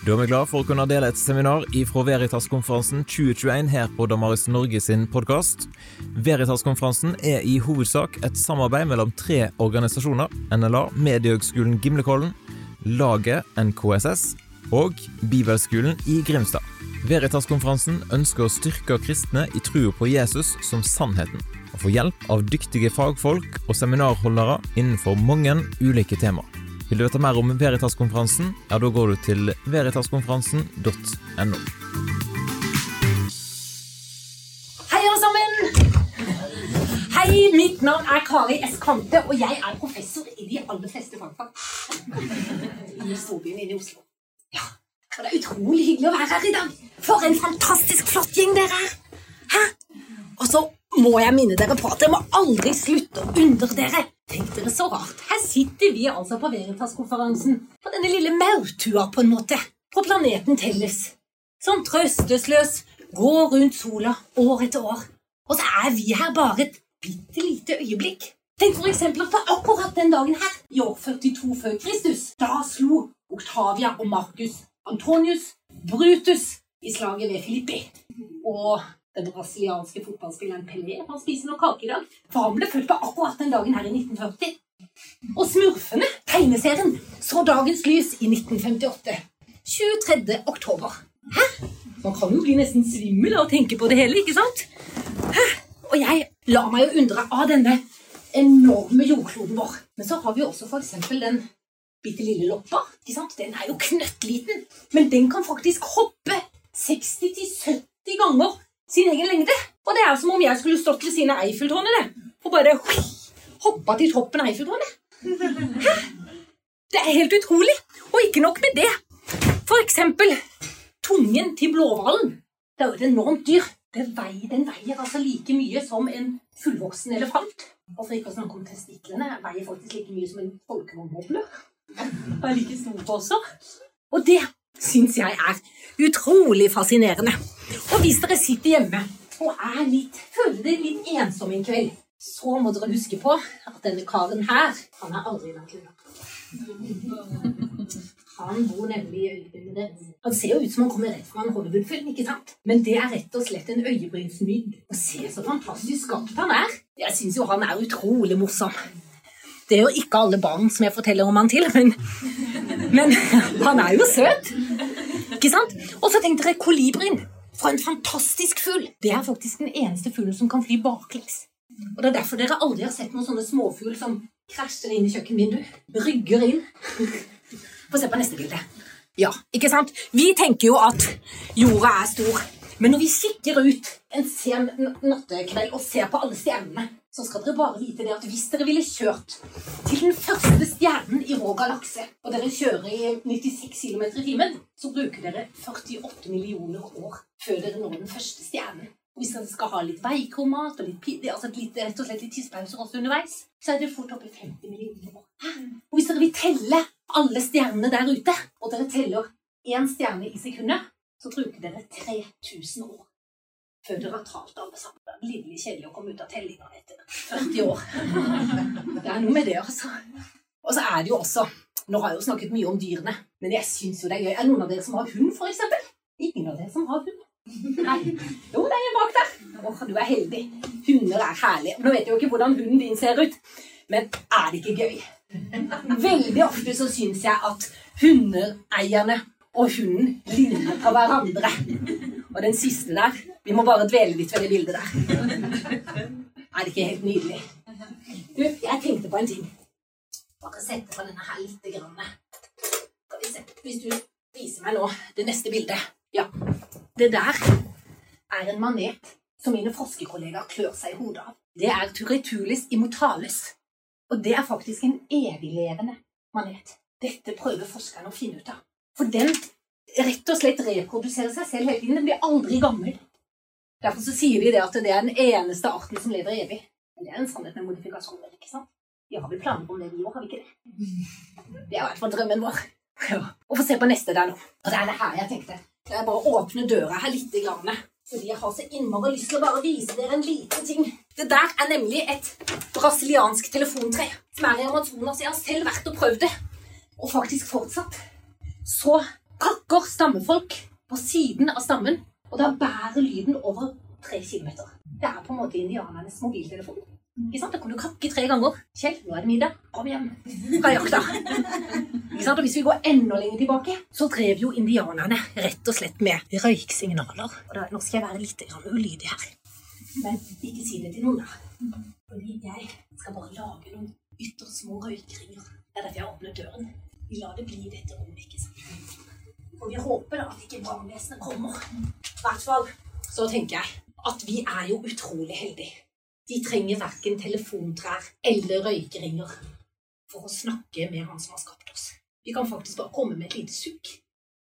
Da er vi glad for å kunne dele et seminar ifra Veritas-konferansen 2021 her på Damaris Norge sin podkast. Veritas-konferansen er i hovedsak et samarbeid mellom tre organisasjoner. NLA, Mediehøgskolen Gimlekollen, Laget NKSS og Bibelskolen i Grimstad. Veritas-konferansen ønsker å styrke kristne i trua på Jesus som sannheten, og få hjelp av dyktige fagfolk og seminarholdere innenfor mange ulike temaer. Vil du vite mer om Veritas-konferansen, ja, da går du til veritaskonferansen.no. Hei, alle sammen! Hei, mitt navn er Kari S. Kvante, og jeg er professor i de aller fleste fagfag. I storbyen inne i Oslo. Ja, og det er utrolig hyggelig å være her i dag. For en fantastisk flott gjeng dere er. Hæ? Og så må jeg minne dere på at dere må aldri slutte å undre dere. Tenk dere så rart. Her sitter vi altså på Veritas-konferansen. På denne lille maurtua, på en måte. På planeten Telles. Som trøstesløs går rundt sola år etter år. Og så er vi her bare et bitte lite øyeblikk. Tenk for eksempel at på akkurat den dagen her, i år 42 før Kristus, da slo Octavia og Marcus Antonius Brutus i slaget ved Filippi. Og den brasilianske fotballspilleren Pelé han spiser noe kake i dag, for han ble født på akkurat den dagen her i 1940. Og Smurfene, tegneserien, så dagens lys i 1958. 23. oktober. Hæ? Man kan jo bli nesten svimmel av å tenke på det hele, ikke sant? Hæ? Og jeg lar meg jo undre av denne enorme jordkloden vår. Men så har vi også eksempel den bitte lille loppa. ikke sant? Den er jo knøttliten, men den kan faktisk hoppe 60-70 ganger sin egen lengde. Og det er som om jeg skulle stått ved siden av Eiffeltårnet og bare hoppa til toppen av Eiffeltårnet. Hæ? Det er helt utrolig. Og ikke nok med det. For eksempel tungen til blåhvalen. Det er jo et enormt dyr. Det veier, den veier altså like mye som en fullvoksen elefant. Og for ikke å snakke om testiklene, veier faktisk like mye som en folkevognboble. Og er like stor også. Og det syns jeg er utrolig fascinerende. Og hvis dere sitter hjemme og er litt, føler dere litt ensomme en kveld, så må dere huske på at denne karen her, han er aldri langt unna. Han bor nemlig i øyebrynene deres. Han ser jo ut som han kommer rett fra en Hollywood-film, ikke sant? Men det er rett og slett en øyebrynsmygg. Og se så fantastisk skapt han er. Jeg syns jo han er utrolig morsom. Det er jo ikke alle barn som jeg forteller om han til, men, men han er jo søt. Ikke sant? Og så tenk dere kolibrien. For en fantastisk fugl! Det er faktisk den eneste fuglen som kan fly baklengs. Og Det er derfor dere aldri har sett noen sånne småfugl som krasjer inn i kjøkkenvinduet. Rygger inn. Få se på neste bilde. Ja, ikke sant? Vi tenker jo at jorda er stor. Men når vi kikker ut en sen nattekveld og ser på alle stjernene, så skal dere bare vite det at hvis dere ville kjørt til den første stjernen i vår galakse, og dere kjører i 96 km i timen, så bruker dere 48 millioner år før dere når den første stjernen. Og hvis dere skal ha litt veikromat og litt, altså litt, rett og slett litt tidspauser også underveis, så er det fort oppe i 50 millioner år. Og hvis dere vil telle alle stjernene der ute, og dere teller én stjerne i sekundet, så bruker dere 3000 år før dere har alle sammen. Det er livlig kjedelig å komme ut av tellinga etter 40 år. Det er noe med det, altså. Og så er det jo også Nå har jeg jo snakket mye om dyrene, men jeg syns jo det er gøy. Er det noen av dere som har hund, eksempel? Ingen av dere som har hund? Nei. Jo, det er en bak der. Åh, du er heldig. Hunder er herlige. Nå vet jeg jo ikke hvordan hunden din ser ut, men er det ikke gøy? Veldig ofte så syns jeg at hundeeierne og hunden ligner på hverandre. Og den siste der Vi må bare dvele litt ved det bildet der. Er det ikke helt nydelig? Du, jeg tenkte på en ting. Bare sette på denne her lite grann. Skal vi se. Hvis du viser meg nå det neste bildet. Ja. Det der er en manet som mine forskerkollegaer klør seg i hodet av. Det er Turritulis immortalis. Og det er faktisk en eviglevende manet. Dette prøver forskerne å finne ut av. For den rett og slett reproduserer seg selv hele tiden. Den blir aldri gammel. Derfor så sier de det at det er den eneste arten som lever evig. Men det er en sannhet med modifikasjoner. ikke sant? Vi har vel planer om det, vi òg, har vi ikke det? Det er i hvert fall drømmen vår. Ja. Og få se på neste der nå. Og det er det her jeg tenkte. Jeg bare åpner døra her litt. Grann, fordi jeg har så innmari lyst til å bare vise dere en liten ting. Det der er nemlig et brasiliansk telefontre som er i Amazonas. Jeg har selv vært og prøvd det. Og faktisk fortsatt så kakker stammefolk på siden av stammen, og da bærer lyden over tre kilometer. Det er på en måte indianernes mobiltelefon. Ikke sant? Da kan du kakke tre ganger. Kjell, nå er det middag. Kom hjem. Fra jakta. Ikke sant? Og hvis vi går enda lenger tilbake, så drev jo indianerne rett og slett med røyksignaler. Og da, nå skal jeg være litt ulydig her. Men ikke si det til noen, da. Fordi jeg skal bare lage noen ytterst små røykringer. Det er derfor jeg åpner døren. Vi lar det bli dette rommet, ikke sant. Og vi håper da at ikke brannvesenet kommer. I hvert fall så tenker jeg at vi er jo utrolig heldige. De trenger verken telefontrær eller røykeringer for å snakke med han som har skapt oss. Vi kan faktisk bare komme med et lite sukk,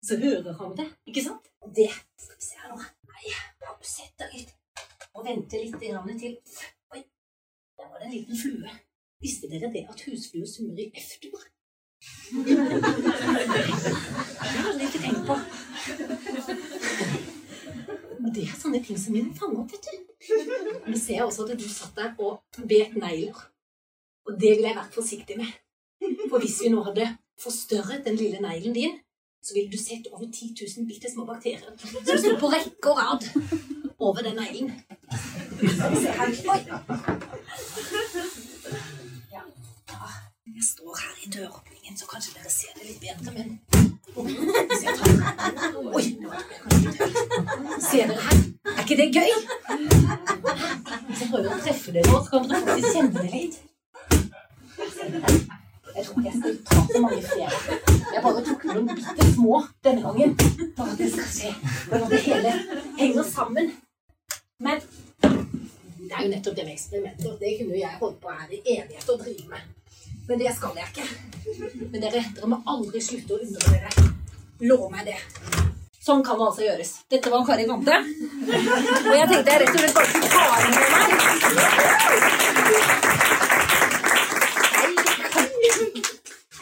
så hører han det. Ikke sant? Og det Skal vi se her nå. Nei, bare sett deg litt og vente litt til Oi, der var det en liten flue. Visste dere det at husflue summer i F-dur? Det hadde jeg ikke tenkt på. Det er sånne ting som min fange opp, vet du. Nå ser jeg også at du satt der og bet negler. Og det ville jeg vært forsiktig med. For hvis vi nå hadde forstørret den lille neglen din, så ville du sett over 10 000 bitte små bakterier som sto på rekke og rad over den neglen. Oi! Jeg står her i døråpningen, så kanskje dere ser det litt bedre, men Oi! Ser dere her? Er ikke det gøy? Hvis jeg prøver å treffe dere nå, så kan dere faktisk kjenne det litt. Jeg tror ikke jeg skal ta så mange flere. Jeg bare tok noen bitte små denne gangen. Bare at det skal se hvordan det hele henger sammen. Men det er jo nettopp det med eksperimenter. Det kunne jo jeg holdt på her i evighet å drive med. Men det skal jeg ikke. Men dere, dere må aldri slutte å undre dere. Lov meg det. Sånn kan det altså gjøres. Dette var Kari Vante. Og jeg tenkte jeg rett og slett bare skulle ta henne med meg.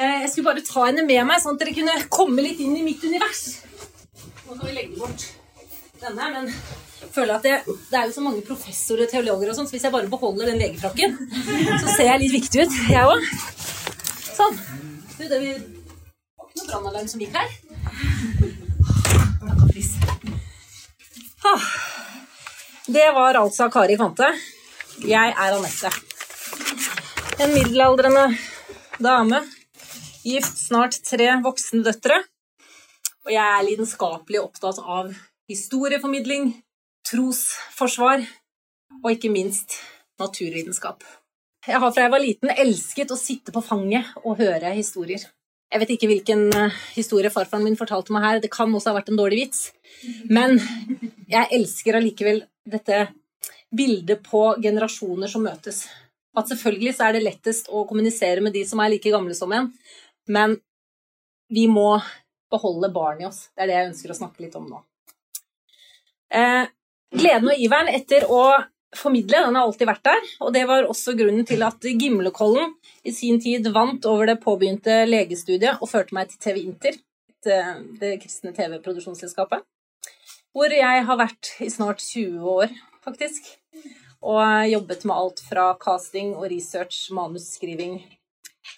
Eh, Jeg skulle bare ta henne med meg, sånn at dere kunne komme litt inn i mitt univers. Nå kan vi legge bort denne, men føler at det, det er jo så mange professorer og teologer og sånn, så hvis jeg bare beholder den legefrakken, så ser jeg litt viktig ut, jeg òg. Sånn. Du, det vi var ikke noe brannalarm som gikk her. Ah. Det var altså Kari Kvante. Jeg er Anette. En middelaldrende dame. Gift snart tre voksne døtre. Og jeg er lidenskapelig opptatt av historieformidling, trosforsvar og ikke minst naturvitenskap. Jeg har fra jeg var liten elsket å sitte på fanget og høre historier. Jeg vet ikke hvilken eh, historie farfaren min fortalte meg her, det kan også ha vært en dårlig vits. Men jeg elsker allikevel dette bildet på generasjoner som møtes. At selvfølgelig så er det lettest å kommunisere med de som er like gamle som en, men vi må beholde barn i oss. Det er det jeg ønsker å snakke litt om nå. Eh, gleden og iveren etter å formidle den har alltid vært der, og det var også grunnen til at Gimlekollen i sin tid vant over det påbegynte legestudiet og førte meg til TV Inter, det kristne TV-produksjonsselskapet, hvor jeg har vært i snart 20 år, faktisk, og jobbet med alt fra casting og research, manusskriving,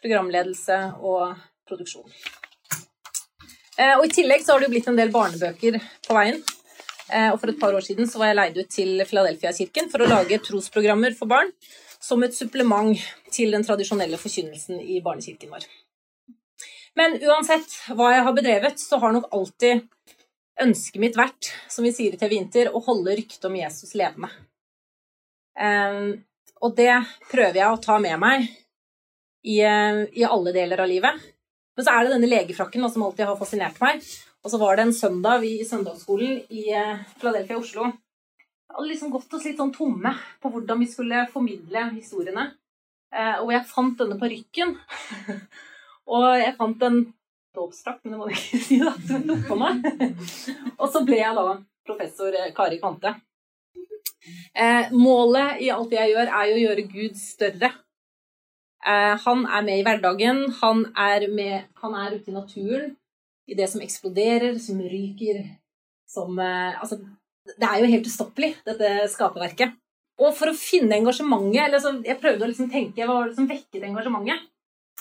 programledelse og produksjon. Eh, Og I tillegg så har det jo blitt en del barnebøker på veien. Eh, Og For et par år siden så var jeg leid ut til Philadelphia-kirken for å lage trosprogrammer for barn som et supplement til den tradisjonelle forkynnelsen i barnekirken vår. Men uansett hva jeg har bedrevet, så har nok alltid ønsket mitt vært, som vi sier i TV Inter, å holde ryktet om Jesus levende. Eh, Og det prøver jeg å ta med meg i, eh, i alle deler av livet. Men så er det denne legefrakken som alltid har fascinert meg. Og så var det en søndag vi i søndagsskolen i eh, Philadelphia Oslo hadde liksom gått oss litt sånn tomme på hvordan vi skulle formidle historiene. Eh, og jeg fant denne parykken. og jeg fant en dåpsdrakt, men det må du ikke si, da. Som jeg på meg. og så ble jeg da professor eh, Kari Kvante. Målet i alt jeg gjør, er jo å gjøre Gud større. Han er med i hverdagen, han er, med, han er ute i naturen, i det som eksploderer, som ryker, som eh, Altså, det er jo helt ustoppelig, dette skaperverket. Og for å finne engasjementet eller så, Jeg prøvde å liksom tenke hva var det som vekket engasjementet.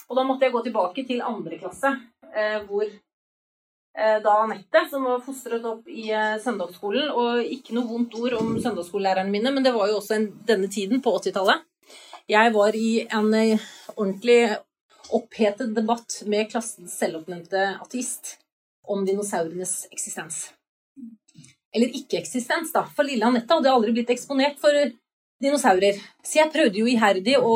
Og da måtte jeg gå tilbake til andre klasse, eh, hvor eh, da Anette, som var fostret opp i søndagsskolen. Og ikke noe vondt ord om søndagsskolelærerne mine, men det var jo også en, denne tiden, på 80-tallet. Jeg var i en ordentlig opphetet debatt med klassens selvoppnevnte ateist om dinosaurenes eksistens. Eller ikke-eksistens, da. For lille Anette hadde aldri blitt eksponert for dinosaurer. Så jeg prøvde jo iherdig å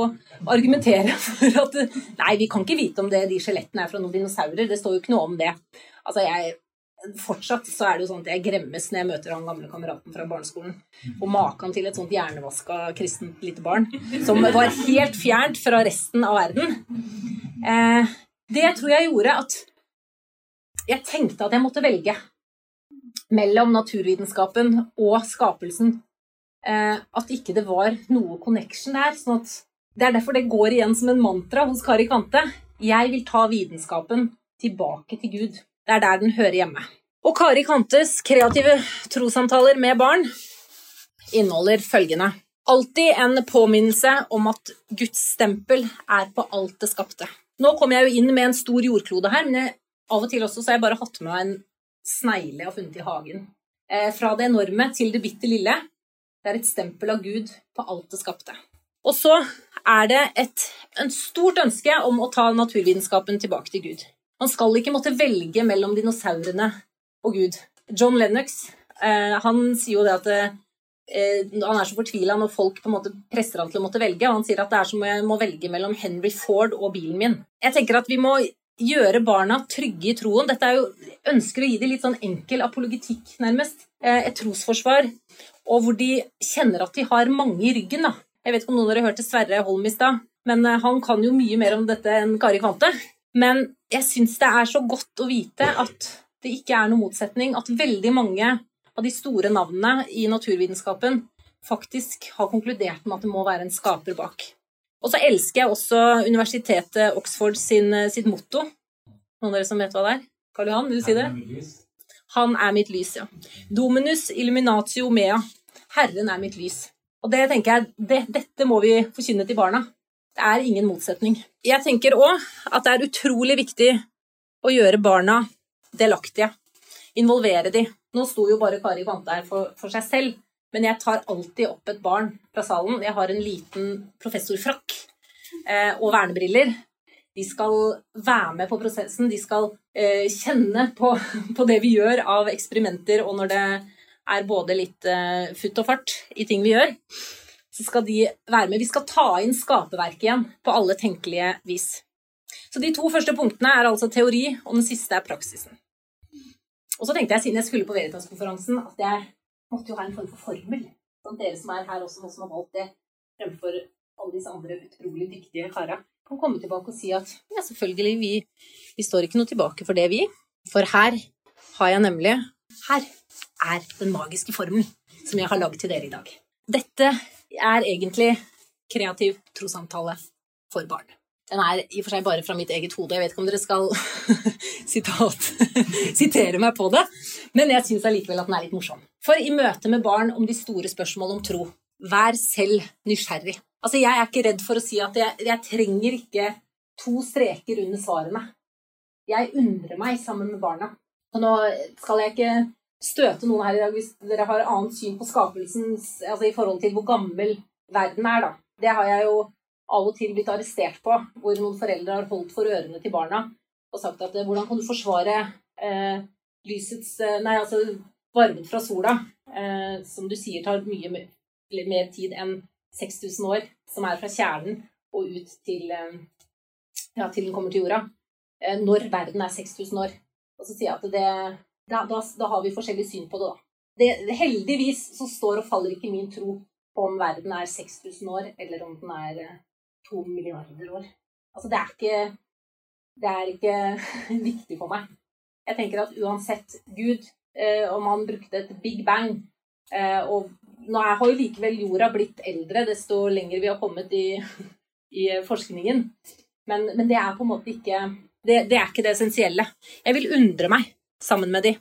argumentere for at nei, vi kan ikke vite om det, de skjelettene er fra noen dinosaurer. Det står jo ikke noe om det. Altså, jeg, Fortsatt så er det jo sånn at jeg gremmes når jeg møter han gamle kameraten fra barneskolen. Og maken til et sånt hjernevaska kristent lite barn som var helt fjernt fra resten av verden. Eh, det tror jeg gjorde at jeg tenkte at jeg måtte velge mellom naturvitenskapen og skapelsen eh, at ikke det var noe connection der. sånn at Det er derfor det går igjen som en mantra hos Kari Kante. Jeg vil ta vitenskapen tilbake til Gud. Det er der den hører hjemme. Og Kari Kantes kreative trossamtaler med barn inneholder følgende. Alltid en påminnelse om at Guds stempel er på alt det skapte. Nå kommer jeg jo inn med en stor jordklode her, men jeg, av og til også så har jeg bare hatt med meg en snegle jeg har funnet i hagen. Eh, fra det enorme til det bitte lille det er et stempel av Gud på alt det skapte. Og så er det et en stort ønske om å ta naturvitenskapen tilbake til Gud. Man skal ikke måtte velge mellom dinosaurene og Gud. John Lennox eh, han sier jo det at eh, han er så fortvila når folk på en måte presser han til å måtte velge. og Han sier at det er som jeg må velge mellom Henry Ford og bilen min. Jeg tenker at vi må gjøre barna trygge i troen. Dette er jo, ønsker å gi dem litt sånn enkel apologetikk, nærmest. Eh, et trosforsvar og hvor de kjenner at de har mange i ryggen. Da. Jeg vet ikke om noen av dere hørte Sverre Holm i stad, men eh, han kan jo mye mer om dette enn Kari Kvante. Men jeg syns det er så godt å vite at det ikke er noen motsetning, at veldig mange av de store navnene i naturvitenskapen faktisk har konkludert med at det må være en skaper bak. Og så elsker jeg også universitetet Oxford sin, eh, sitt motto. Noen av dere som vet hva det er? Karl Johan, vil du si det? Han er mitt lys, ja. Dominus illuminatio mea. Herren er mitt lys. Og det tenker jeg, det, Dette må vi forkynne til barna. Det er ingen motsetning. Jeg tenker òg at det er utrolig viktig å gjøre barna delaktige. Involvere de. Nå sto jo bare Kari Kvante her for, for, seg selv, men jeg tar alltid opp et barn fra salen. Jeg har en liten professorfrakk eh, og vernebriller de skal være med på prosessen, de skal eh, kjenne på, på, det vi gjør av eksperimenter, og når det er både litt eh, futt og fart i ting vi gjør, så skal de være med. Vi skal ta inn skaperverket igjen på alle tenkelige vis. Så de to første punktene er altså teori, og den siste er praksisen. Og så tenkte jeg, siden jeg skulle på Veritas-konferansen, at jeg måtte jo ha en form for formel. Sånn dere som er her også, nå som har valgt det, fremfor alle disse andre utrolig dyktige kara kan komme tilbake og si at ja, selvfølgelig, vi, vi står ikke noe tilbake for det, vi. For her har jeg nemlig Her er den magiske formelen som jeg har lagd til dere i dag. Dette er egentlig kreativ trossamtale for barn. Den er i og for seg bare fra mitt eget hode. Jeg vet ikke om dere skal sitat, sitere meg på det, men jeg syns allikevel at den er litt morsom. For i møte med barn om de store spørsmålene om tro, vær selv nysgjerrig. Altså, jeg er ikke redd for å si at jeg, jeg trenger ikke to streker under svarene. Jeg undrer meg sammen med barna. Og nå skal jeg ikke støte noen her i dag hvis dere har annet syn på skapelsen altså i forhold til hvor gammel verden er, da. Det har jeg jo av og til blitt arrestert på, hvor noen foreldre har holdt for ørene til barna og sagt at hvordan kan du forsvare eh, lysets eh, Nei, altså varmen fra sola, eh, som du sier tar mye mer tid enn 6000 år, som er fra kjernen og ut til, eh, ja, til den kommer til jorda, eh, når verden er 6000 år. Og så sier jeg at det, da, da, da, har vi forskjellig syn på det, da. Det, heldigvis så står og faller ikke min tro på om verden er 6000 år, eller om den er eh, to milliarder år. Altså, det er ikke Det er ikke viktig for meg. Jeg tenker at uansett Gud, om han brukte et big bang og nå har jo likevel jorda blitt eldre desto lenger vi har kommet i, i forskningen. Men, men, det er på en måte ikke det, det, er ikke det essensielle. Jeg vil undre meg sammen med de.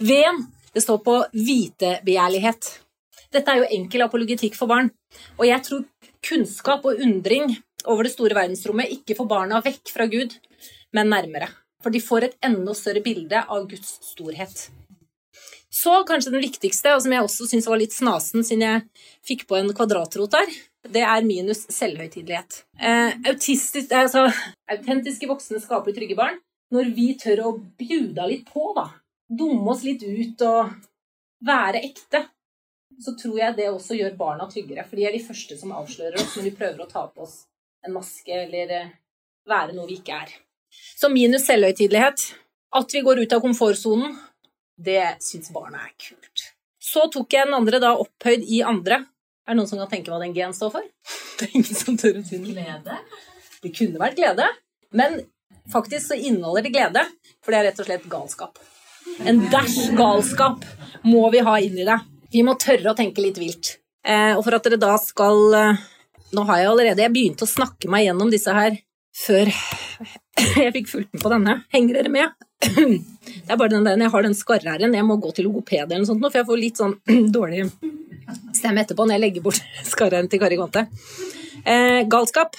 Veden det står på vitebegjærlighet. Dette er jo enkel apologetikk for barn. Og jeg tror kunnskap og undring over det store verdensrommet ikke får barna vekk fra Gud, men nærmere. For de får et enda større bilde av Guds storhet. Så kanskje den viktigste, og som jeg også syns var litt snasen siden jeg fikk på en kvadratrot der, det er minus selvhøytidelighet. Eh, autistisk, altså, autentiske voksne skaper trygge barn. Når vi tør å bjuda litt på, da, dumme oss litt ut og være ekte, så tror jeg det også gjør barna tryggere. For de er de første som avslører oss når vi prøver å ta på oss en maske eller eh, være noe vi ikke er. Så minus selvhøytidelighet. At vi går ut av komfortsonen, det syns barna er kult. Så tok jeg den andre da opphøyd i andre. Er det noen som kan tenke hva den G-en står for? Det er ingen som tør å si. Glede. Det kunne vært glede, men faktisk så inneholder det glede, for det er rett og slett galskap. En dæsj galskap må vi ha inni det. Vi må tørre å tenke litt vilt. Eh, og for at dere da skal eh, Nå har jeg allerede Jeg begynte å snakke meg gjennom disse her før jeg fikk fulgt med på denne. Henger dere med? Det er bare den der, når jeg har den skarre-r-en. Jeg må gå til logoped eller noe sånt, nå, for jeg får litt sånn dårlig stemme etterpå når jeg legger bort skarre-r-en til Kari Gonte. Eh, galskap.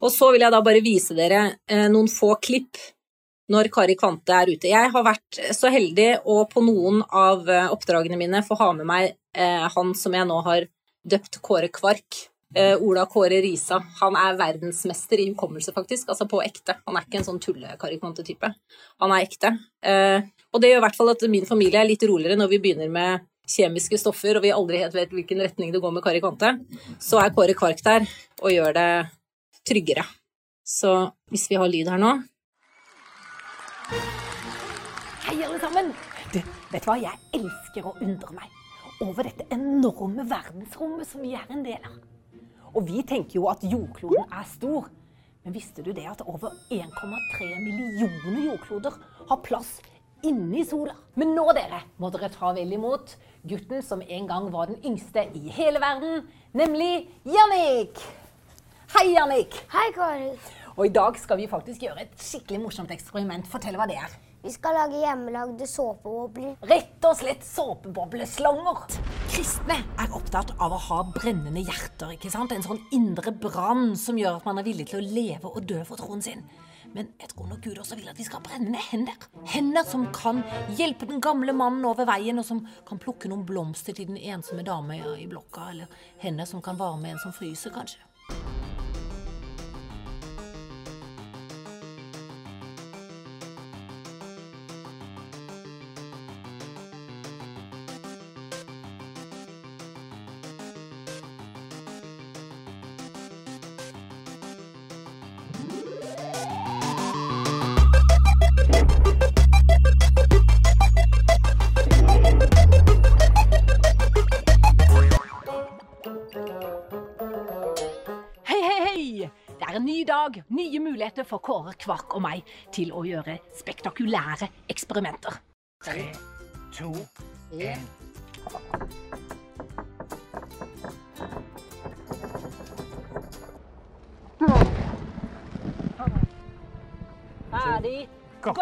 Og så vil jeg da bare vise dere noen få klipp når Kari Kvante er ute. Jeg har vært så heldig å på noen av eh, oppdragene mine få ha med meg eh, han som jeg nå har døpt Kåre Kvark. Eh, Ola Kåre Risa. Han er verdensmester i hukommelse, faktisk. Altså på ekte. Han er ikke en sånn tulle-Kari Kvante-type. Han er ekte. Eh, og det gjør i hvert fall at min familie er litt roligere når vi begynner med kjemiske stoffer og vi aldri helt vet hvilken retning det går med Kari Kvante. Så er Kåre Kvark der og gjør det tryggere. Så hvis vi har lyd her nå Hei, alle sammen! Du, vet du hva? Jeg elsker å undre meg over dette enorme verdensrommet som vi er en del av. Og vi tenker jo at jordkloden er stor. Men visste du det at over 1,3 millioner jordkloder har plass inni sola? Men nå, dere, må dere ta vel imot gutten som en gang var den yngste i hele verden, nemlig Jannik! Hei, Jannik! Hei, Kari. Og i dag skal vi faktisk gjøre et skikkelig morsomt eksperiment. Fortell hva det er. Vi skal lage hjemmelagde såpebobler. Rett og slett såpebobleslanger. Kristne er opptatt av å ha brennende hjerter. ikke sant? En sånn indre brann som gjør at man er villig til å leve og dø for troen sin. Men jeg tror nok Gud også vil at vi skal ha brennende hender. Hender som kan hjelpe den gamle mannen over veien, og som kan plukke noen blomster til den ensomme dame i blokka. Eller hender som kan varme en som fryser, kanskje. Muligheter for Kåre Kvark og meg til å gjøre spektakulære eksperimenter. Tre, to, én. Ferdig. Gå.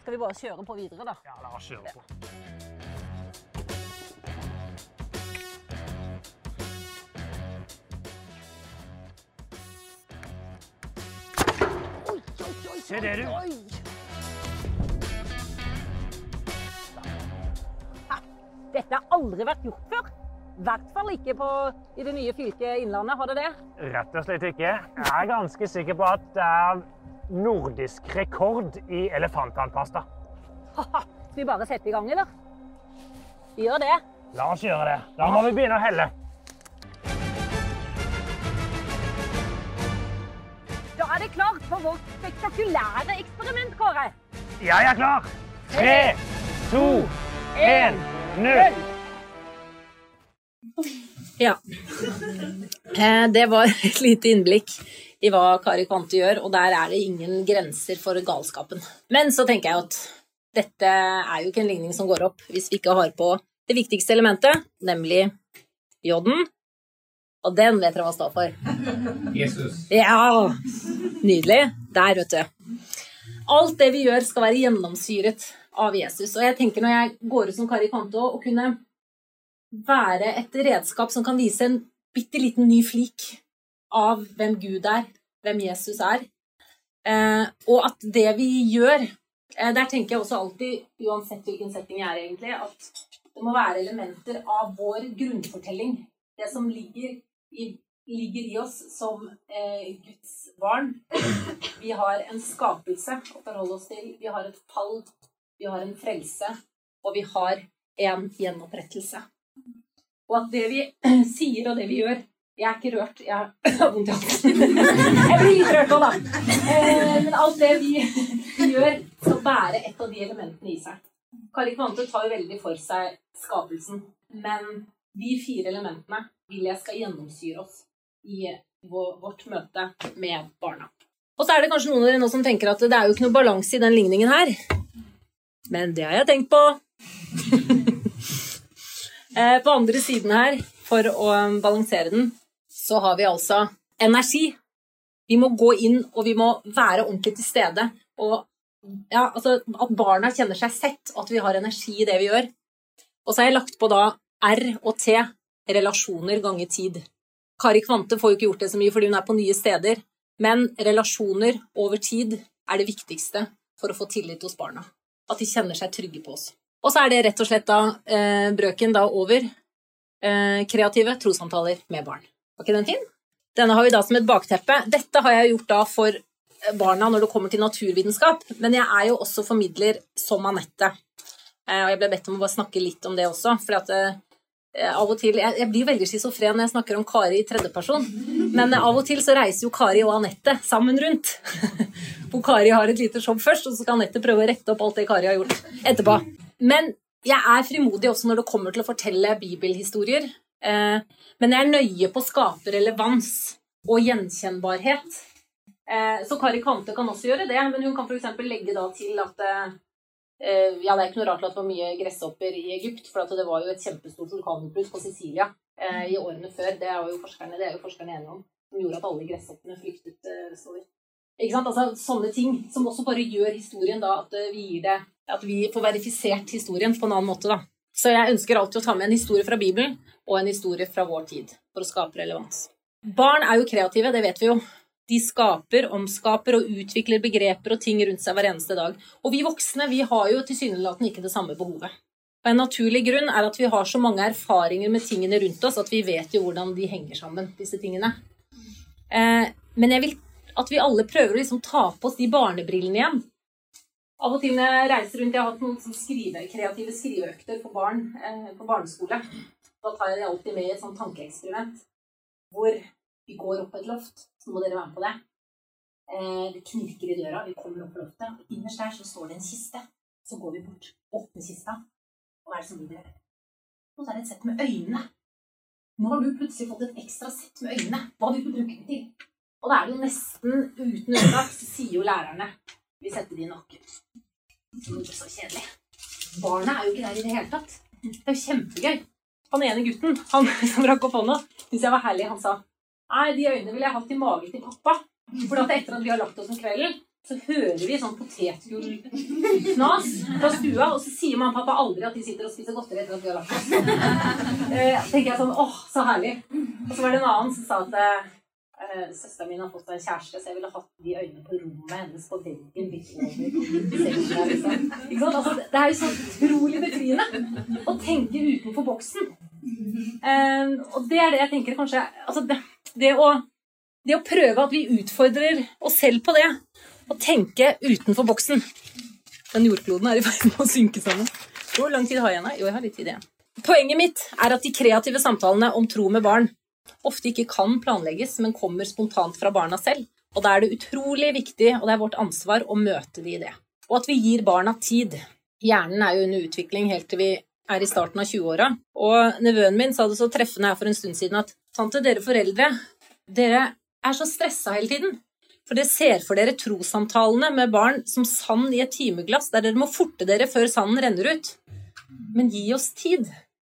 Skal vi bare kjøre på videre, da? Ja, la oss kjøre på. Se det, du. Dette har aldri vært gjort før. I hvert fall ikke på, i det nye fylket Innlandet. Har det det? Rett og slett ikke. Jeg er ganske sikker på at det er nordisk rekord i elefanttannpasta. Skal vi bare sette i gang, eller? Vi gjør det. La oss gjøre det. Da må vi begynne å helle. For vårt spektakulære eksperiment, Kåre. Jeg er klar. Tre, to, én, null. Ja. Eh, Det var et lite innblikk i hva Kari Kvante gjør, og der er det ingen grenser for galskapen. Men så tenker jeg at dette er jo ikke en ligning som går opp hvis vi ikke har på det viktigste elementet, nemlig J-en. Og den vet dere hva står for. Jesus. Ja! Nydelig. Der, vet du. Alt det vi gjør, skal være gjennomsyret av Jesus. Og jeg tenker når jeg går ut som Kari Kanto, å kunne være et redskap som kan vise en bitte liten ny flik av hvem Gud er, hvem Jesus er. Eh, og at det vi gjør eh, Der tenker jeg også alltid, uansett hvilken setting jeg er, egentlig, at det må være elementer av vår grunnfortelling. Det som ligger i, ligger i oss som eh, Guds barn. Vi har en skapelse å forholde oss til. Vi har et fall. Vi har en frelse. Og vi har en gjenopprettelse. Og at det vi sier og det vi gjør, jeg er ikke rørt. Jeg har vondt i halsen. Jeg blir litt rørt nå, da. Eh, men alt det vi gjør, skal bære et av de elementene i seg. Kari Kvante tar jo veldig for seg skapelsen. Men de fire elementene vil jeg skal gjennomsyre oss i vårt møte med barna. Og så er det kanskje noen av dere nå som tenker at det er jo ikke noe balanse i den ligningen her. Men det har jeg tenkt på. Eh, på andre siden her, for å balansere den, så har vi altså energi. Vi må gå inn, og vi må være ordentlig til stede. Og ja, altså, at barna kjenner seg sett, og at vi har energi i det vi gjør. Og så har jeg lagt på da R og T, relasjoner ganger tid. Kari Kvante får jo ikke gjort det så mye fordi hun er på nye steder, men relasjoner over tid er det viktigste for å få tillit hos barna. At de kjenner seg trygge på oss. Og så er det rett og slett da eh, brøken da over. Eh, kreative trossamtaler med barn. Var ikke den fin? Denne har vi da som et bakteppe. Dette har jeg gjort da for barna når det kommer til naturvitenskap, men jeg er jo også formidler som Anette. Eh, og jeg ble bedt om å bare snakke litt om det også, for at eh, av og til Jeg, jeg blir veldig schizofren når jeg snakker om Kari i tredjeperson, men av og til så reiser jo Kari og Anette sammen rundt. Hvor Kari har et lite show først, og så skal Anette prøve å rette opp alt det Kari har gjort etterpå. Men jeg er frimodig også når det kommer til å fortelle bibelhistorier. Eh, men jeg er nøye på å skape relevans og gjenkjennbarhet. Eh, så Kari Kvante kan også gjøre det, men hun kan f.eks. legge da til at eh, ja, Det er ikke noe rart at det var mye gresshopper i Egypt, for det var jo et kjempestort vulkanutbrudd på Sicilia i årene før. Det er jo forskerne, det er jo forskerne enige om. Som gjorde at alle gresshoppene flyktet østover. Ikke sant? Altså, sånne ting som også bare gjør historien da at vi gir det At vi får verifisert historien på en annen måte, da. Så jeg ønsker alltid å ta med en historie fra Bibelen og en historie fra vår tid for å skape relevans. Barn er jo kreative, det vet vi jo. De skaper, omskaper og utvikler begreper og ting rundt seg hver eneste dag. Og vi voksne vi har jo tilsynelatende ikke det samme behovet. Og En naturlig grunn er at vi har så mange erfaringer med tingene rundt oss at vi vet jo hvordan de henger sammen, disse tingene. Eh, men jeg vil at vi alle prøver å liksom ta på oss de barnebrillene igjen av og til når jeg reiser rundt Jeg har hatt noen skrive, kreative skriveøkter for barn eh, på barneskole. Da tar jeg det alltid med i et sånt tankeeksperiment hvor vi går opp på et loft. Så må dere være med på det. Eh, det knirker i døra, vi kommer opp på loftet. og Innerst der så står det en kiste. Så går vi bort, åpner kista. Hva er det som ligger der? Og så er det et sett med øynene. Nå har du plutselig fått et ekstra sett med øynene. Hva vil du bruke det til? Og da er det jo nesten uten unntak, så sier jo lærerne vi setter de i nakken. Så kjedelig. Barna er jo ikke der i det hele tatt. Det er jo kjempegøy. Han ene gutten han som rakk opp hånda, syns jeg var herlig. Han sa Nei, de øynene ville jeg hatt i magen til pappa. For at etter at vi har lagt oss om kvelden, så hører vi sånn potetgullknas fra stua, og så sier mamma og pappa aldri at de sitter og spiser godteri etter at vi har lagt oss. Eh, tenker jeg sånn Åh, så herlig. Og så var det en annen som sa at eh, søsteren min har fått seg en kjæreste, så jeg ville hatt de øynene på rommet hennes på veggen. Liksom. Altså, det er jo så utrolig befriende å tenke utenfor boksen. Eh, og det er det jeg tenker kanskje altså det, det, å, det å prøve at vi utfordrer oss selv på det, å tenke utenfor boksen. Den jordkloden er i ferd med å synke sammen. Hvor lang tid har jeg igjen? Jo, jeg har litt tid igjen. Poenget mitt er at de kreative samtalene om tro med barn ofte ikke kan planlegges, men kommer spontant fra barna selv. Og da er det utrolig viktig, og det er vårt ansvar, å møte de i det. Og at vi gir barna tid. Hjernen er jo under utvikling helt til vi er i starten av 20-åra. Og nevøen min sa det så treffende her for en stund siden at tante, dere foreldre, dere er så stressa hele tiden. For dere ser for dere trossamtalene med barn som sand i et timeglass, der dere må forte dere før sanden renner ut. Men gi oss tid.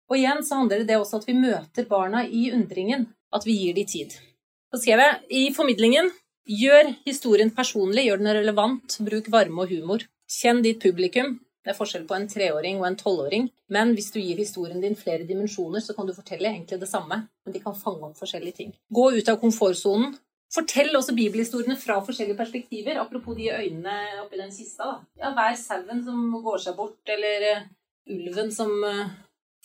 Og igjen så handler det også at vi møter barna i undringen, at vi gir dem tid. Så skrev jeg i formidlingen gjør historien personlig, gjør den relevant, bruk varme og humor. Kjenn ditt publikum. Det er forskjell på en treåring og en tolvåring, men hvis du gir historien din flere dimensjoner, så kan du fortelle egentlig det samme, men de kan fange opp forskjellige ting. Gå ut av komfortsonen, Fortell også bibelhistoriene fra forskjellige perspektiver. Apropos de øynene oppi den kista. da. Ja, Hver sauen som går seg bort, eller eh, ulven som eh,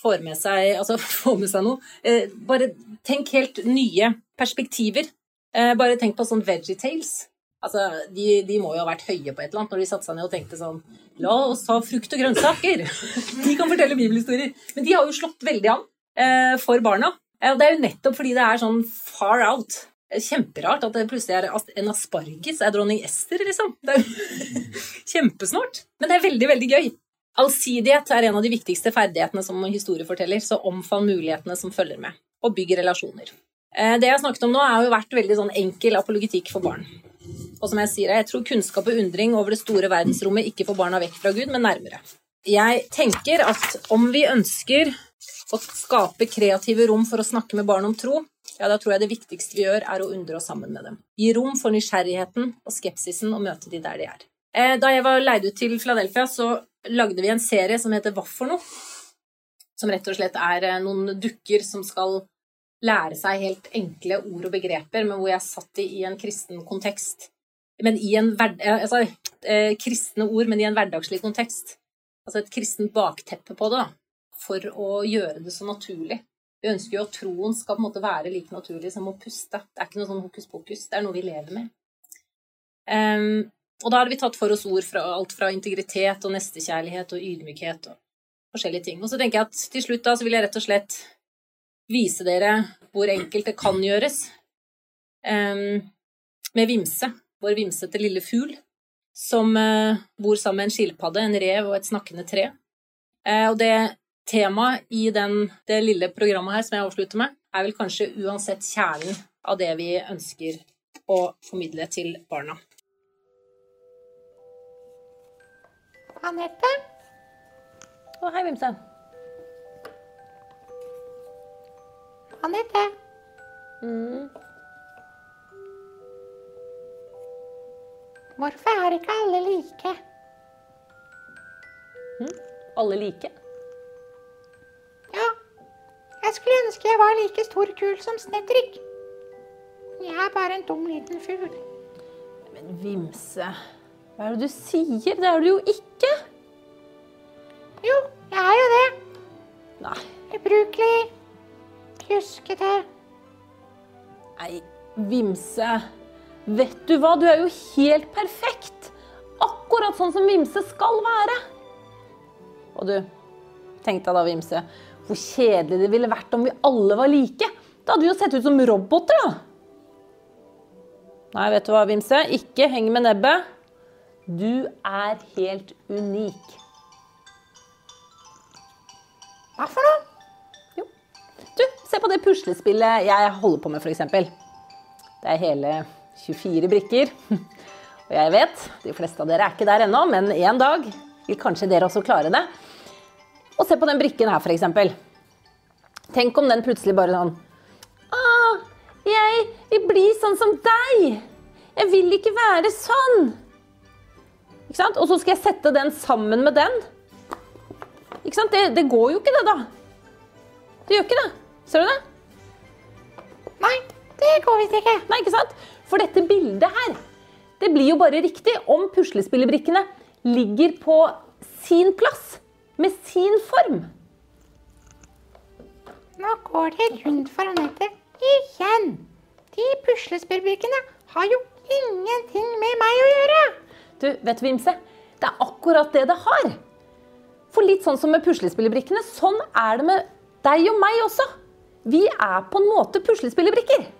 får med seg, altså, får med seg noe. Eh, bare tenk helt nye perspektiver. Bare tenk på sånn VeggieTales. Altså, de, de må jo ha vært høye på et eller annet når de satte seg ned og tenkte sånn La oss ta frukt og grønnsaker! De kan fortelle bibelhistorier. Men de har jo slått veldig an eh, for barna. Eh, og det er jo nettopp fordi det er sånn far out. Kjemperart at det plutselig er en asparges er dronning Ester, liksom. Det er jo kjempesnålt. Men det er veldig, veldig gøy. Allsidighet er en av de viktigste ferdighetene som historieforteller, så omfavn mulighetene som følger med, og bygg relasjoner. Eh, Det jeg har snakket om nå, har jo vært veldig sånn enkel apologetikk for barn. Og som jeg sier, jeg tror kunnskap og undring over det store verdensrommet ikke får barna vekk fra Gud, men nærmere. Jeg tenker at om vi ønsker å skape kreative rom for å snakke med barn om tro, ja, da tror jeg det viktigste vi gjør, er å undre oss sammen med dem. Gi rom for nysgjerrigheten og skepsisen og møte de der de er. Eh, Da jeg var leid ut til Philadelphia, så lagde vi en serie som heter Hva for noe? Som rett og slett er eh, noen dukker som skal lære seg helt enkle ord og begreper, men hvor jeg satt de i en kristen kontekst. Men i en hverd... eh, Altså, eh, kristne ord, men i en hverdagslig kontekst. Altså et kristent bakteppe på det, da. For å gjøre det så naturlig. Vi ønsker jo at troen skal på en måte være like naturlig som å puste. Det er ikke noe sånn hokus pokus, det er noe vi lever med. Um, og da hadde vi tatt for oss ord fra alt fra integritet og nestekjærlighet og ydmykhet og forskjellige ting. Og så tenker jeg at til slutt da så vil jeg rett og slett vise dere hvor enkelt det kan gjøres um, med Vimse, vår vimsete lille fugl, som eh, bor sammen med en skilpadde, en rev og et snakkende tre. Eh, og det temaet i den, det lille programmet her som jeg avslutter med, er vel kanskje uansett kjernen av det vi ønsker å formidle til barna. Anette? Å, hei, Vimse. Anette, Mm. Hvorfor er ikke alle like? Alle like? Ja, jeg skulle ønske jeg var like stor og kul som Snedrik. Jeg er bare en dum liten fugl. Men Vimse, hva er det du sier? Det er du jo ikke. Jo, jeg er jo det. Nei, Ubrukelig. Pjuskete. nei, Vimse. Vet du hva, du er jo helt perfekt. Akkurat sånn som Vimse skal være. Og du, tenk deg da, Vimse, hvor kjedelig det ville vært om vi alle var like. Da hadde vi jo sett ut som roboter, da. Nei, vet du hva, Vimse? Ikke heng med nebbet. Du er helt unik. Hva for noe? Du, se på det puslespillet jeg holder på med, f.eks. Det er hele 24 brikker. Og jeg vet, de fleste av dere er ikke der ennå, men en dag vil kanskje dere også klare det. Og se på den brikken her, f.eks. Tenk om den plutselig bare sånn Å, jeg vil bli sånn som deg. Jeg vil ikke være sånn. Ikke sant? Og så skal jeg sette den sammen med den. Ikke sant? Det, det går jo ikke, det, da. Det gjør ikke det. Ser du det? Nei, det går visst ikke. Nei, ikke sant? For dette bildet her, det blir jo bare riktig om puslespillebrikkene ligger på sin plass, med sin form. Nå går det rundt for Anette igjen. De puslespillbrikkene har jo ingenting med meg å gjøre. Du, vet du, Vimse, det er akkurat det det har. For litt sånn som med puslespillebrikkene, sånn er det med deg og meg også. Vi er på en måte puslespillebrikker.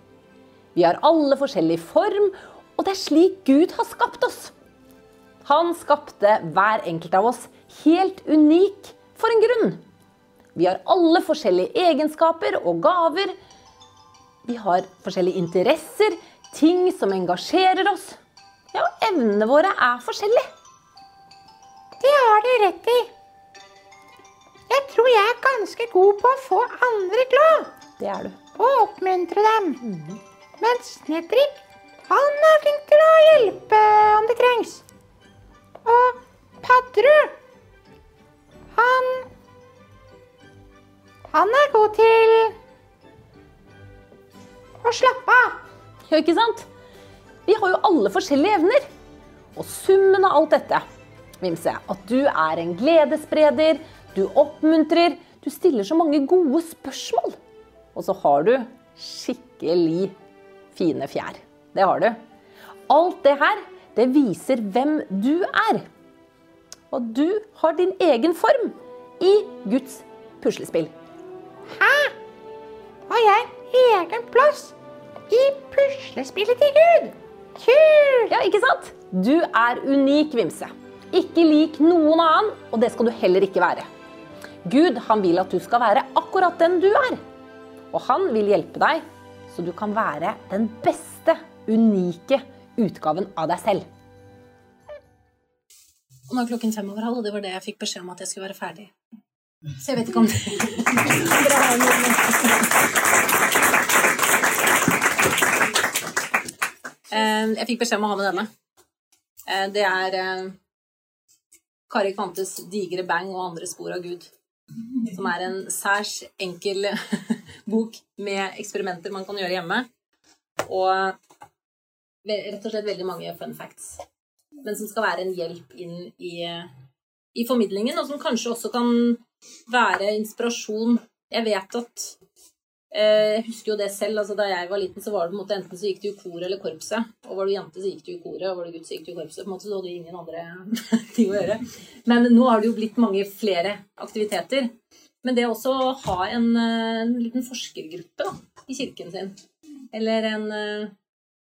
Vi har alle forskjellig form, og det er slik Gud har skapt oss. Han skapte hver enkelt av oss helt unik for en grunn. Vi har alle forskjellige egenskaper og gaver. Vi har forskjellige interesser, ting som engasjerer oss. Ja, og evnene våre er forskjellige. Det har du rett i. Jeg tror jeg er ganske god på å få andre glad Det er du. og oppmuntre dem. Men Snedrik, han er flink til å hjelpe om det trengs. Og Padderud, han Han er god til å slappe av. Ja, ikke sant? Vi har jo alle forskjellige evner. Og summen av alt dette, Vimse, at du er en gledesspreder, du oppmuntrer, du stiller så mange gode spørsmål. Og så har du skikkelig fine fjær. Det har du. Alt det her, det viser hvem du er. Og du har din egen form i Guds puslespill. Hæ? Har jeg egen plass i puslespillet til Gud? Kult! Ja, ikke sant? Du er unik, Vimse. Ikke lik noen annen, og det skal du heller ikke være. Gud han vil at du skal være akkurat den du er. Og han vil hjelpe deg, så du kan være den beste, unike utgaven av deg selv. Nå er klokken fem over halv, og det var det jeg fikk beskjed om at jeg skulle være ferdig. Så jeg vet ikke om det Eh, Jeg fikk beskjed om å ha med denne. Eh, Det er eh, Kari Kvantes 'Digre bang og andre spor av Gud'. Som er en særs enkel bok med eksperimenter man kan gjøre hjemme. Og rett og slett veldig mange fun facts. Men som skal være en hjelp inn i, i formidlingen, og som kanskje også kan være inspirasjon. Jeg vet at Jeg husker jo det selv. altså Da jeg var liten, så var det på en måte enten så gikk du i koret eller korpset. Og var du jente, så gikk du i koret, og var du gutt, så gikk du i korpset. På en måte så hadde du ingen andre ting å gjøre. Men nå har det jo blitt mange flere aktiviteter. Men det også å ha en, eh, en liten forskergruppe da, i kirken sin, eller en, eh,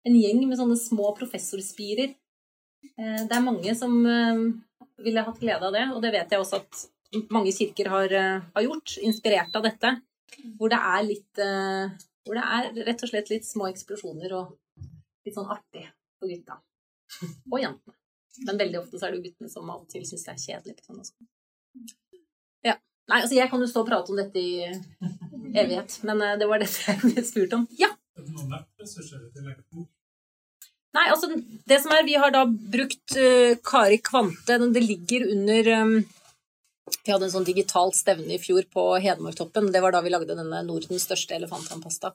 en gjeng med sånne små professorspirer Eh, Det er mange som eh, ville hatt glede av det, og det vet jeg også at mange kirker har, eh, har gjort, inspirert av dette. Hvor det er litt eh, Hvor det er rett og slett litt små eksplosjoner og litt sånn artig for gutta. Og jentene. Men veldig ofte så er det jo guttene som av og til syns det er kjedelig. Sånn. Ja. Nei, altså jeg kan jo stå og prate om dette i evighet, men eh, det var dette jeg ble spurt om. Ja! Nei, altså det som er, Vi har da brukt uh, Kari Kvante. Det ligger under eh, Vi hadde en sånn digitalt stevne i fjor på Hedmarktoppen. Det var da vi lagde denne Nordens største elefanttannpasta,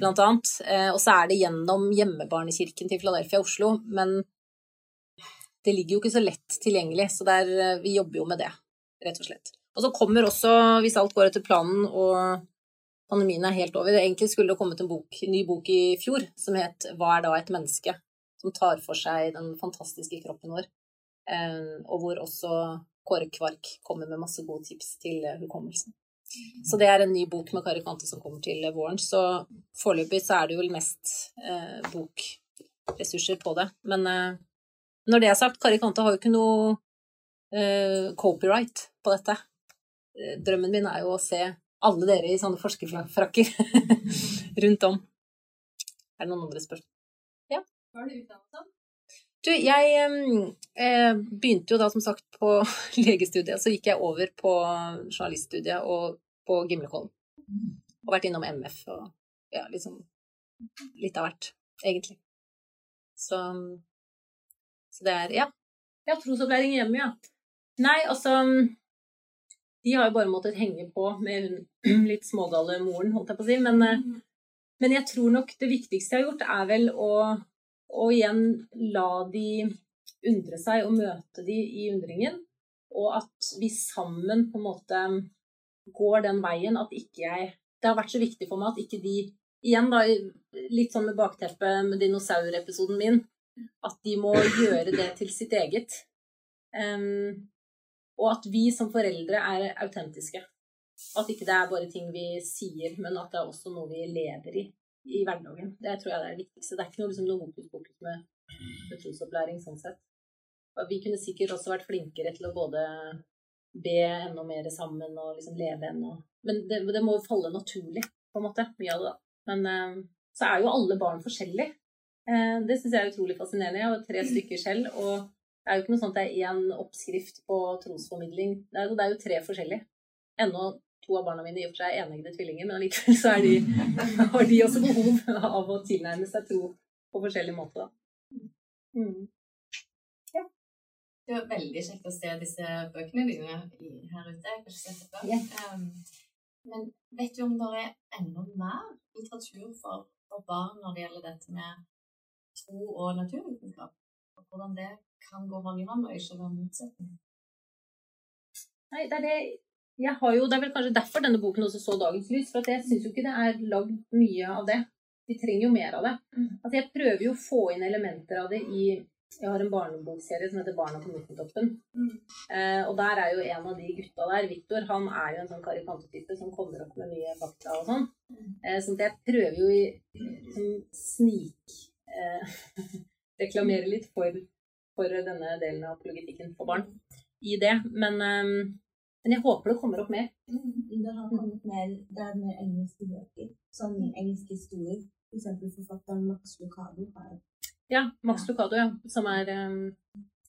blant annet. Eh, og så er det gjennom hjemmebarnekirken til Philadelphia Oslo. Men det ligger jo ikke så lett tilgjengelig, så det er, eh, vi jobber jo med det, rett og slett. Og så kommer også, hvis alt går etter planen og pandemien er helt over Egentlig skulle det kommet en, bok, en ny bok i fjor som het Hva er da et menneske? Som tar for seg den fantastiske kroppen vår. Eh, og hvor også Kåre Kvark kommer med masse gode tips til eh, hukommelsen. Så det er en ny bok med Kari Kvante som kommer til våren. Så foreløpig så er det vel mest eh, bokressurser på det. Men eh, når det er sagt, Kari Kvante har jo ikke noe eh, copyright på dette. Eh, Drømmen min er jo å se alle dere i sånne forskerfrakker rundt om. Er det noen andre spørsmål? Ja? Hva er det utdannet som? Du, jeg eh, begynte jo da som sagt på legestudiet, så gikk jeg over på journaliststudiet og på Gimlekollen. Og vært innom MF og ja, liksom litt av hvert, egentlig. Så, så det er Ja. Ja, trosopplæring hjemme, ja. Nei, altså De har jo bare måttet henge på med hun litt smågale moren, holdt jeg på å si. Men, eh, men jeg tror nok det viktigste jeg har gjort, er vel å og igjen la de undre seg og møte de i undringen. Og at vi sammen på en måte går den veien at ikke jeg Det har vært så viktig for meg at ikke de Igjen, da, litt sånn med bakteppet med dinosaurepisoden min, at de må gjøre det til sitt eget. Um, og at vi som foreldre er autentiske. At ikke det er bare ting vi sier, men at det er også noe vi lever i i hverdagen. Det tror jeg det er det viktigste. Det er ikke noe, liksom, noe fokus, med, med trosopplæring sånn sett. Og vi kunne sikkert også vært flinkere til å både be enda mer sammen og liksom leve ennå Men det, det må jo falle naturlig, på en måte. Mye av det, da. Men eh, så er jo alle barn forskjellige. Eh, det syns jeg er utrolig fascinerende. Jeg har tre stykker selv, og det er jo ikke noe sånt at det er én oppskrift på trosformidling. Det er, jo- det er jo tre forskjellige. Ennå to av barna mine i og for seg er eneggede tvillinger, men allikevel så de, har de også behov av å tilnærme seg tro på forskjellig måte. Da. Mm. Det var veldig kjekt å se disse bøkene dine her ute. Jeg har sett det før. Yeah. Um, men vet du om det er enda mer litteratur for, for barn når det gjelder dette med tro og naturvitenskap. Og hvordan det kan gå hånd i hånd og ikke være motsetning. Nei, det er det jeg har jo, Det er vel kanskje derfor denne boken også så dagens lys. For at jeg syns jo ikke det er lagd mye av det. Vi trenger jo mer av det. Altså Jeg prøver jo å få inn elementer av det i Jeg har en barnebokserie som heter 'Barna på Nuttentoppen'. Eh, og der er jo en av de gutta der, Viktor, han er jo en sånn karikantetype som kommer opp med mye fakta og sånn. Eh, så jeg prøver jo i sånn snik eh, reklamere litt for, for denne delen av apologetikken for barn i det. Men, eh, men jeg håper det kommer opp mer. Det har kommet mer det er mer engelske bøker, sånn engelske historier. For eksempel forfatteren Max Lucado har Ja, Max Lucado, ja. Som er um...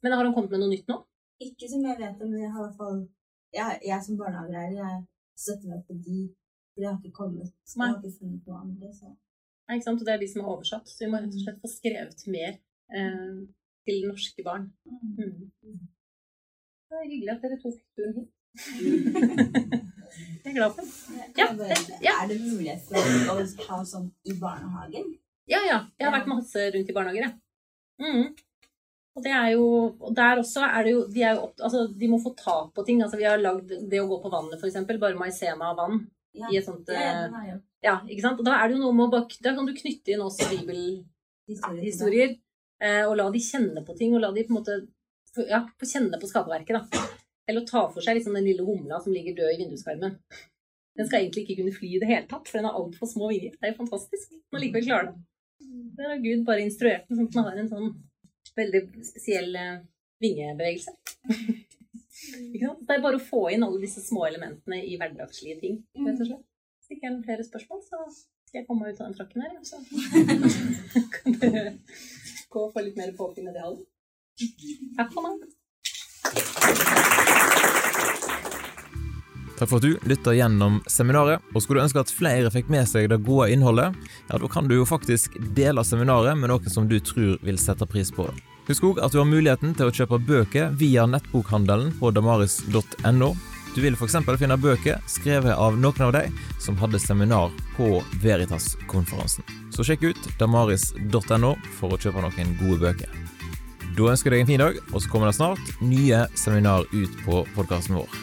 Men har han kommet med noe nytt nå? Ikke som jeg vet om, men jeg har i hvert fall Jeg, jeg som barnehagelærer jeg støtter meg på de, for det har ikke kommet. Jeg har ikke funnet noe andre. Så. Nei, ikke sant? Og det er de som er oversatt. Så vi må rett og slett få skrevet mer eh, til norske barn. Mm. Det er hyggelig at dere tok turen hit. Jeg er glad for det. Ja, det- ja. Er det mulighet for å ha sånt i barnehagen? Ja, ja. Jeg har vært masse rundt i barnehager, jeg. Mm. Og det er jo Og der også er det jo De, er jo opp, altså, de må få tak på ting. Altså, vi har lagd det å gå på vannet, f.eks. Bare maisena og vann. Ja, I et sånt det, eh. Ja, ikke sant? Og da er det jo noe med å bak, Da kan du knytte inn også bibelhistorier. Historier. Eh, og la de kjenne på ting, og la de på en måte ja, få kjenne på skaperverket, da. Eller å ta for seg liksom den lille humla som ligger død i vinduskarmen. Den skal egentlig ikke kunne fly i det hele tatt, for den har altfor små vinger. Det er jo fantastisk. Men likevel klarer den. Der har Gud bare instruert den sånn at den har en sånn veldig spesiell eh, vingebevegelse. ikke sant? Det er bare å få inn alle disse små elementene i hverdagslige ting, rett og slett. Hvis ikke er noen flere spørsmål, så skal jeg komme meg ut av den frakken her, så kan dere gå og få litt mer påfyll i det hallen. Takk for meg. Takk for at du lytta gjennom seminaret. Og skulle du ønske at flere fikk med seg det gode innholdet, ja, da kan du jo faktisk dele seminaret med noen som du tror vil sette pris på det. Husk òg at du har muligheten til å kjøpe bøker via nettbokhandelen på damaris.no. Du vil f.eks. finne bøker skrevet av noen av de som hadde seminar på Veritas-konferansen. Så sjekk ut damaris.no for å kjøpe noen gode bøker. Da ønsker jeg deg en fin dag, og så kommer det snart nye seminar ut på podkasten vår.